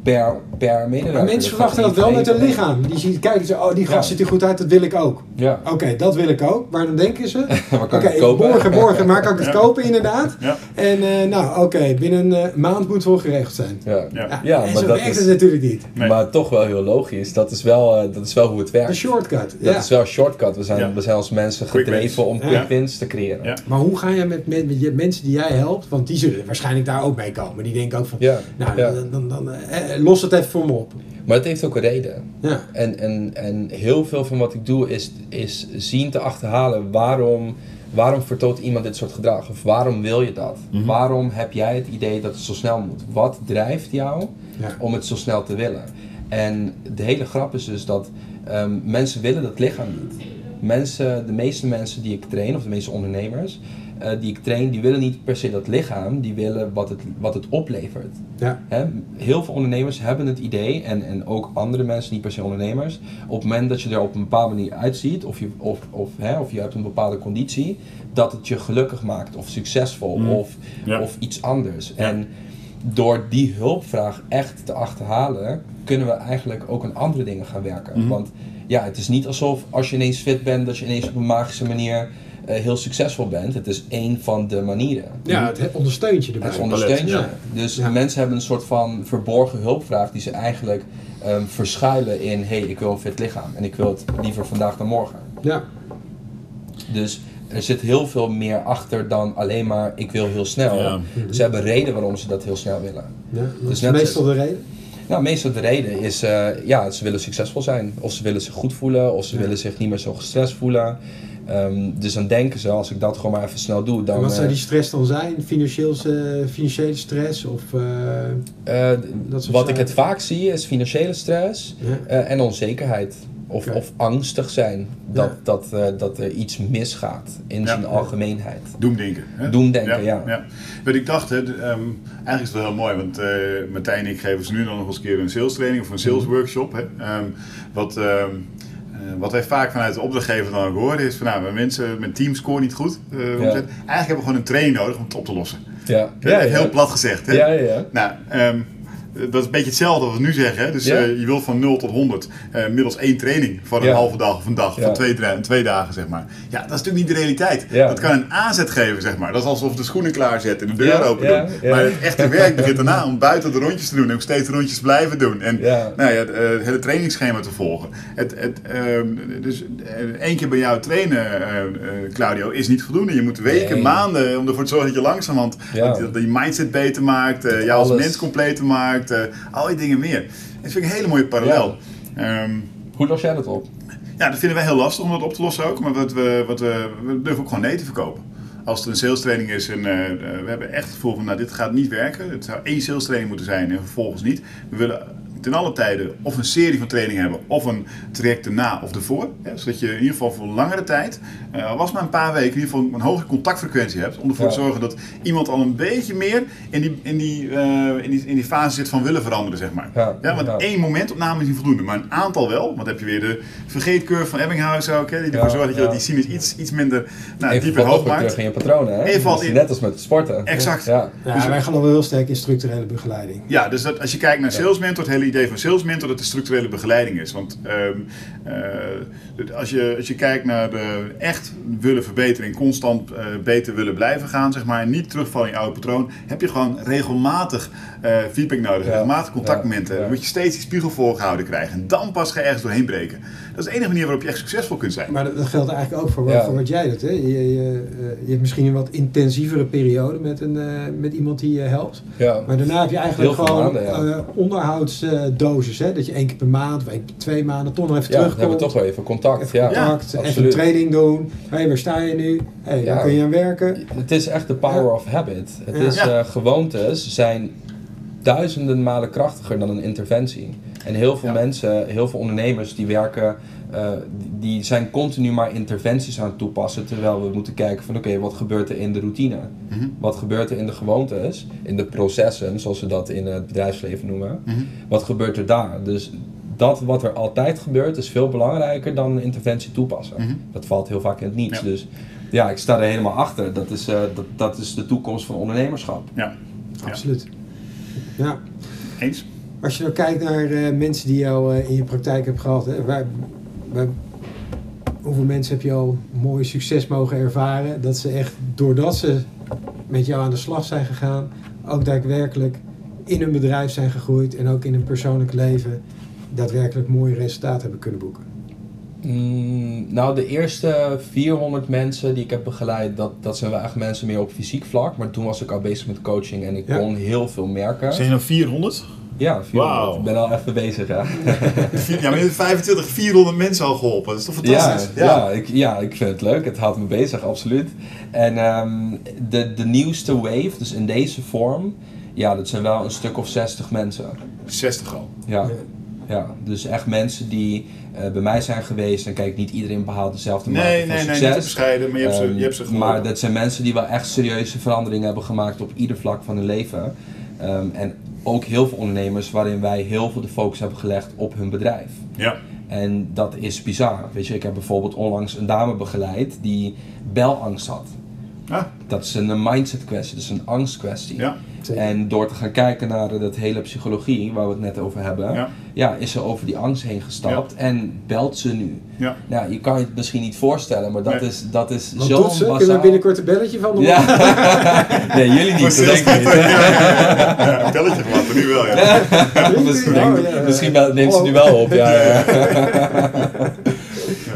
Per, per medewerker. Maar mensen verwachten dat wel met hun lichaam. Die zien, kijken ze, oh die gast Ja. ziet er goed uit, dat wil ik ook. Ja. Oké, dat wil ik ook. Maar dan denken ze, oké, kan ik het kopen? morgen, morgen, maar kan ik het Ja. kopen inderdaad. Ja. En eh, nou, oké, binnen een eh, maand moet het wel geregeld zijn. Ja. Ja. Ja, Ja, en maar zo dat werkt is- het natuurlijk niet. Nee. Maar toch wel heel logisch. Dat is wel, eh, dat is wel hoe het werkt. De shortcut. Dat is wel een shortcut. We zijn, Ja. we zijn als mensen gedreven om quick Ja. wins te creëren. Ja. Maar hoe ga je met, met, met je mensen die jij helpt, want die zullen waarschijnlijk daar ook mee komen. Die denken ook van, Ja. nou, Ja. dan, dan, dan los het even voor me op. Maar het heeft ook een reden. Ja, En, en, en heel veel van wat ik doe is, is zien te achterhalen waarom, waarom vertoont iemand dit soort gedrag? Of waarom wil je dat? Mhm. Waarom heb jij het idee dat het zo snel moet? Wat drijft jou ja. om het zo snel te willen? En de hele grap is dus dat ehm, mensen willen dat lichaam niet. Mensen, de meeste mensen die ik train, of de meeste ondernemers eh, die ik train, die willen niet per se dat lichaam, die willen wat het, wat het oplevert. ja. Hè, heel veel ondernemers hebben het idee, en, en ook andere mensen, niet per se ondernemers, op het moment dat je er op een bepaalde manier uitziet, of je, of, of, hè, of je hebt een bepaalde conditie, dat het je gelukkig maakt, of succesvol, Mm. of, Ja. of iets anders. Ja. En door die hulpvraag echt te achterhalen, kunnen we eigenlijk ook aan andere dingen gaan werken. Mhm. Want ja, het is niet alsof als je ineens fit bent, dat je ineens op een magische manier heel succesvol bent. Het is één van de manieren. ja het ondersteunt je erbij. Het ondersteunt je. Ja. Dus Ja. mensen hebben een soort van verborgen hulpvraag die ze eigenlijk ehm, verschuilen in: hé, hey, ik wil een fit lichaam en ik wil het liever vandaag dan morgen. Ja. Dus er zit heel veel meer achter dan alleen maar: ik wil heel snel. Ja. Ze hebben reden waarom ze dat heel snel willen. Ja, dat Dus is meestal de reden. Nou, meestal de reden is: eh, ja, ze willen succesvol zijn, of ze willen zich goed voelen, of ze Ja. willen zich niet meer zo gestrest voelen. Ehm, dus dan denken ze: als ik dat gewoon maar even snel doe, dan. en wat zou eh, die stress dan zijn? Financieel, eh, financiële stress of... eh, eh, dat soort wat ik het vaak zie is financiële stress. ja. Eh, en onzekerheid. Of, of angstig zijn dat, Ja. dat, eh, dat er iets misgaat in Ja. zijn algemeenheid. Doemdenken. Hè? Doemdenken, ja. ja. Wat ik dacht, hè, de, ehm, eigenlijk is het wel heel mooi, want eh Martijn en ik geven ze nu dan nog eens een keer een sales training of een sales workshop. Hè? Ehm, wat, wat wij vaak vanuit de opdrachtgever dan ook horen is van nou, mensen met team scoren niet goed. eh, Ja. Eigenlijk hebben we gewoon een training nodig om het op te lossen. Ja, Ja, Heel plat gezegd. Hè? Ja, ja, ja. Nou, ehm, dat is een beetje hetzelfde wat we nu zeggen. Hè? Dus Ja. eh, je wilt van 0 tot 100 eh, middels één training van een Ja. halve dag of een dag, Ja. van twee, twee dagen zeg maar. Ja, dat is natuurlijk niet de realiteit. Dat kan een aanzet geven zeg maar. Dat is alsof de schoenen klaarzetten en de deur open doen. Maar het echte werk begint daarna om buiten de rondjes te doen en ook steeds rondjes blijven doen. En nou ja, het, eh, het hele trainingsschema te volgen. Het, het, ehm, dus eh, één keer bij jou trainen, eh, eh, Claudio, is niet voldoende. Je moet weken, Nee. maanden om ervoor te zorgen dat je langzamerhand Ja. dat, dat je mindset beter maakt, eh, jou als mens completer maakt, eh, al die dingen meer. Dat vind ik een hele mooie parallel. Ja. Hoe los jij dat op? ja, dat vinden wij heel lastig om dat op te lossen ook, maar wat we, wat we, we durven ook gewoon nee te verkopen. Als er een sales training is en eh, eh, we hebben echt het gevoel van, nou dit gaat niet werken. Het zou één sales training moeten zijn en vervolgens niet. We willen ten alle tijden of een serie van trainingen hebben of een traject erna of ervoor. Hè, zodat je in ieder geval voor langere tijd, eh, al was maar een paar weken, in ieder geval een hoge contactfrequentie hebt. Om ervoor Ja. te zorgen dat iemand al een beetje meer in die, in die, eh, in die, in die fase zit van willen veranderen, zeg maar. Ja, Ja, want ja. één momentopname is niet voldoende, maar een aantal wel. Want dan heb je weer de vergeetcurve van Ebbinghaus ook, hè, die ervoor Ja, zorgt dat je ja. die sinus iets, iets minder nou, Even diep en valt hoog maakt. in je patronen, hè? Even Dus in- Net als met sporten. Exact. Ja. Ja, Dus- wij geloven heel sterk in structurele begeleiding. Ja, dus dat, als je kijkt naar Sales Mentor, het hele idee van sales mentor dat de structurele begeleiding is. Want ehm, eh, als, je, als je kijkt naar echt willen verbeteren en constant uh, beter willen blijven gaan, zeg maar, niet terugvallen in je oude patroon, heb je gewoon regelmatig uh, feedback nodig, ja. regelmatig contactmomenten. Dan moet je steeds die spiegel voorgehouden krijgen. En dan pas ga je ergens doorheen breken. Dat is de enige manier waarop je echt succesvol kunt zijn. Maar dat, geldt eigenlijk ook voor, voor wat jij doet. Hè? Je, je, je, hebt misschien een wat intensievere periode met, een, met iemand die je helpt. Maar daarna heb je eigenlijk gewoon maanden, onderhoudsdosis. Hè? Dat je één keer per maand, of één keer twee maanden toch nog even terugkomt. hebben we toch wel even contact. Even contact, even een training doen. Hé, hey, waar sta je nu? Hey, daar kun je aan werken. Het is echt de power of habit. Het is, uh, gewoontes zijn duizenden malen krachtiger dan een interventie. En heel veel mensen, heel veel ondernemers die werken, uh, die zijn continu maar interventies aan het toepassen. Terwijl we moeten kijken van oké, wat gebeurt er in de routine? Mhm. Wat gebeurt er in de gewoontes, in de processen, zoals we dat in het bedrijfsleven noemen? Mhm. Wat gebeurt er daar? Dus dat wat er altijd gebeurt is veel belangrijker dan een interventie toepassen. Mhm. Dat valt heel vaak in het niets. Dus ja, ik sta er helemaal achter. Dat is, uh, dat, dat is de toekomst van ondernemerschap. Ja, absoluut. Ja. Eens? Als je nou kijkt naar uh, mensen die jou uh, in je praktijk hebt gehad, hè, waar, waar, hoeveel mensen heb je al mooi succes mogen ervaren? Dat ze echt, doordat ze met jou aan de slag zijn gegaan, ook daadwerkelijk in hun bedrijf zijn gegroeid en ook in hun persoonlijk leven daadwerkelijk mooie resultaten hebben kunnen boeken? Mm, nou, de eerste 400 mensen die ik heb begeleid, dat, dat zijn wel echt mensen meer op fysiek vlak. Maar toen was ik al bezig met coaching en ik kon heel veel merken. Zijn je nou 400? Ja, 400. Wow. Ik ben al even bezig, ja. ja, maar je hebt 25, 400 mensen al geholpen. Dat is toch fantastisch? Ja, ja. ja, ik, ja ik vind het leuk. Het houdt me bezig, absoluut. En um, de, de nieuwste wave, dus in deze vorm, ja, dat zijn wel een stuk of 60 mensen. 60 al? Ja. Ja, dus echt mensen die uh, bij mij zijn geweest. En kijk, niet iedereen behaalt dezelfde nee, mate nee, van nee, succes. Nee, niet te bescheiden, maar je hebt ze, um, je hebt ze geholpen. Maar dat zijn mensen die wel echt serieuze veranderingen hebben gemaakt op ieder vlak van hun leven. Um, en ook heel veel ondernemers waarin wij heel veel de focus hebben gelegd op hun bedrijf. Ja. En dat is bizar. Weet je, ik heb bijvoorbeeld onlangs een dame begeleid die belangst had. Ah. Dat is een mindset kwestie, dat is een angstkwestie. Ja. En door te gaan kijken naar dat hele psychologie waar we het net over hebben, ja, ja is ze over die angst heen gestapt ja. en belt ze nu. Ja. Nou, je kan je het misschien niet voorstellen, maar dat nee. is, dat is Wat zo doet ze? Kunnen we binnenkort een belletje van doen? Ja. nee, jullie niet, dat denk ik niet. ja, een belletje gemaakt, nu wel, ja. misschien oh, misschien neemt ze nu wel op, ja.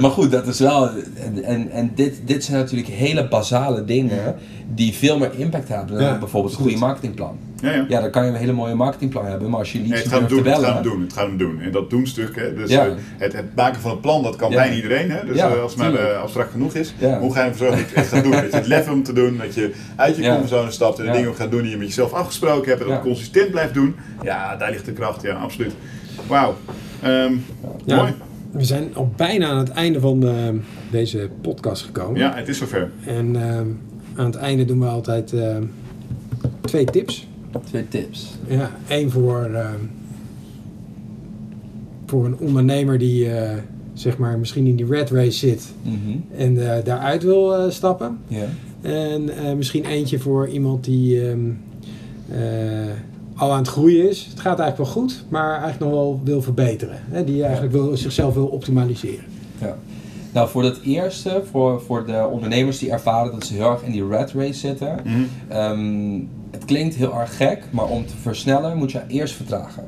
Maar goed, dat is wel. En, en, en dit, dit zijn natuurlijk hele basale dingen die veel meer impact hebben dan Ja, bijvoorbeeld een goede marketingplan. Ja, ja. Ja, dan kan je een hele mooie marketingplan hebben, maar als je niet Nee, het gaat hem doen, het gaat hem doen, het gaat hem doen. En dat doenstuk, hè, dus Ja. eh, het, het maken van een plan, dat kan Ja. bijna iedereen. Hè, dus Ja, eh, als het maar eh, abstract genoeg is. Ja. Hoe ga je ervoor zorgen dat je het echt gaat doen? Dat je het lef om te doen, dat je uit je Ja. comfortzone stapt en de Ja. dingen gaat doen die je met jezelf afgesproken hebt en dat consistent blijft doen. Ja, daar ligt de kracht, ja, absoluut. Wauw. Ehm, Ja. Mooi. We zijn al bijna aan het einde van eh, deze podcast gekomen. Ja, het is zover. En eh, aan het einde doen we altijd eh, twee tips. Twee tips. Ja, één voor, eh, voor een ondernemer die eh, zeg maar misschien in die red race zit Mhm. en eh, daaruit wil eh, stappen. Ja. En eh, misschien eentje voor iemand die ehm, eh, al aan het groeien is. Het gaat eigenlijk wel goed, maar eigenlijk nog wel wil verbeteren. Hè? Die eigenlijk wil, zichzelf wil optimaliseren. Ja. Nou, voor dat eerste, voor, voor de ondernemers die ervaren dat ze heel erg in die rat race zitten. Ehm, het klinkt heel erg gek, maar om te versnellen moet je eerst vertragen.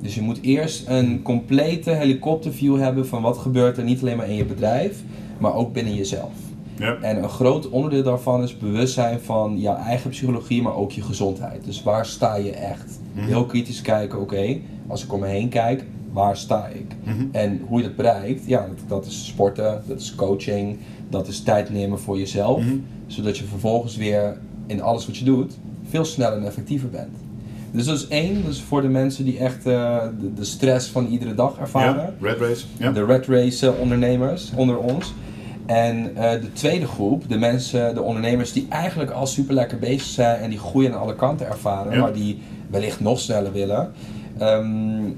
Dus je moet eerst een complete helikopterview hebben van wat gebeurt er niet alleen maar in je bedrijf, maar ook binnen jezelf. En een groot onderdeel daarvan is bewustzijn van jouw eigen psychologie, maar ook je gezondheid. Dus waar sta je echt? Mhm. Heel kritisch kijken, oké, als ik om me heen kijk, waar sta ik? Mhm. En hoe je dat bereikt, ja, dat, dat is sporten, dat is coaching, dat is tijd nemen voor jezelf. Mhm. Zodat je vervolgens weer in alles wat je doet, veel sneller en effectiever bent. Dus dat is één, is voor de mensen die echt eh, de, de stress van iedere dag ervaren Ja, Red Race. Ja. de red race eh, ondernemers onder ons. En eh, de tweede groep, de mensen, de ondernemers die eigenlijk al super lekker bezig zijn en die groeien aan alle kanten ervaren, Ja. maar die wellicht nog sneller willen, ehm,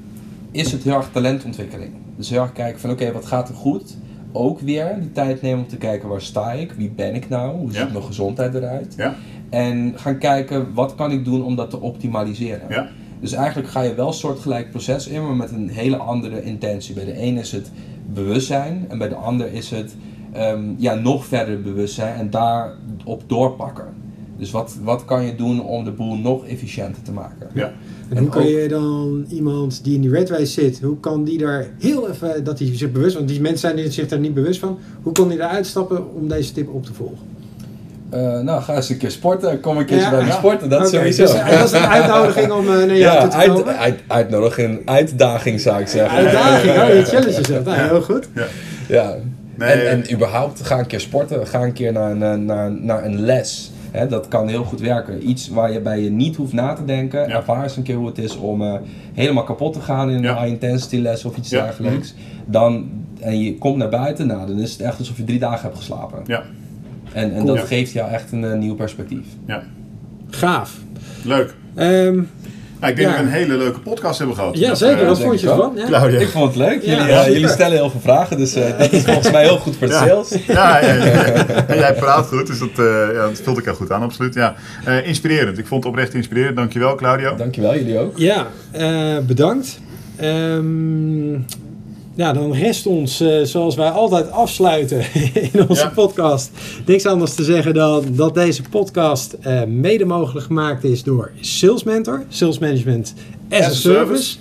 is het heel erg talentontwikkeling. Dus heel erg kijken van oké, wat gaat er goed? Ook weer die tijd nemen om te kijken waar sta ik, wie ben ik nou, hoe Ja. ziet mijn gezondheid eruit? Ja. En gaan kijken wat kan ik doen om dat te optimaliseren. Ja. Dus eigenlijk ga je wel een soortgelijk proces in, maar met een hele andere intentie. Bij de een is het bewustzijn en bij de ander is het ehm, ja, nog verder bewustzijn en daarop doorpakken. Dus wat, wat kan je doen om de boel nog efficiënter te maken? Ja. En, En hoe kan ook- je dan iemand die in die red race zit, hoe kan die daar heel even, dat hij zich bewust, want die mensen zijn zich daar niet bewust van, hoe kan die eruit stappen om deze tip op te volgen? Eh, nou, ga eens een keer sporten. Kom een keertje Ja. bij me Ja. sporten, dat sowieso. Dus, dat is een uitnodiging om eh, naar jou ja, toe te uit, komen. uit, uitnodigen, uitdaging zou ik zeggen. Uitdaging, oh, je challenge jezelf. Nou, heel goed. Ja. Nee. En, en überhaupt, ga een keer sporten. Ga een keer naar een, naar, naar een les. Hè, dat kan heel goed werken. Iets waar je bij je niet hoeft na te denken. Ja. Ervaar eens een keer hoe het is om eh, helemaal kapot te gaan in Ja. een high intensity les of iets Ja. dergelijks. Dan, en je komt naar buiten, nou, dan is het echt alsof je drie dagen hebt geslapen. Ja, En, en Cool. dat Ja. geeft jou echt een eh, nieuw perspectief. ja. Gaaf. Leuk. Ehm, Nou, ik denk Ja. dat we een hele leuke podcast hebben gehad. ja, zeker. eh, Wat vond je ervan? Ja. Claudia. Ik vond het leuk. Jullie, eh, jullie stellen heel veel vragen, dus eh, dat is volgens mij heel goed voor de Ja. sales. Ja, ja, ja. En jij praat goed, dus dat, eh ja, dat vult ik heel goed aan, absoluut. Ja. Eh, inspirerend. Ik vond het oprecht inspirerend. Dankjewel, Claudio. Dankjewel, jullie ook. Ja, eh, bedankt. Ehm, ja, dan rest ons, eh, zoals wij altijd afsluiten in onze Ja. podcast, niks anders te zeggen dan dat deze podcast eh, mede mogelijk gemaakt is door Sales Mentor, Sales Management as, a a Service. service.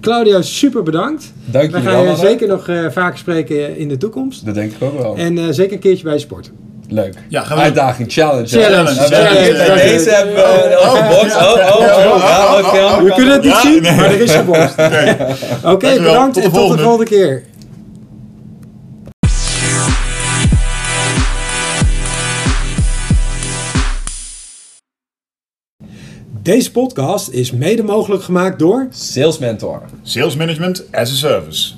Claudio, super bedankt. Dank We jullie gaan wel. je zeker nog eh, vaker spreken in de toekomst. Dat denk ik ook wel. En eh, zeker een keertje bij je sporten. Leuk. Ja, gaan we- Uitdaging, challenge. Challenge, Ja, deze hebben we oh, oh, box. Oh, oh, oh. We kunnen het niet Ja, zien, nee. maar er is geborst. Oké, bedankt Tot de en tot de volgende. volgende keer. Deze podcast is mede mogelijk gemaakt door Sales mentor. Sales Management as a Service.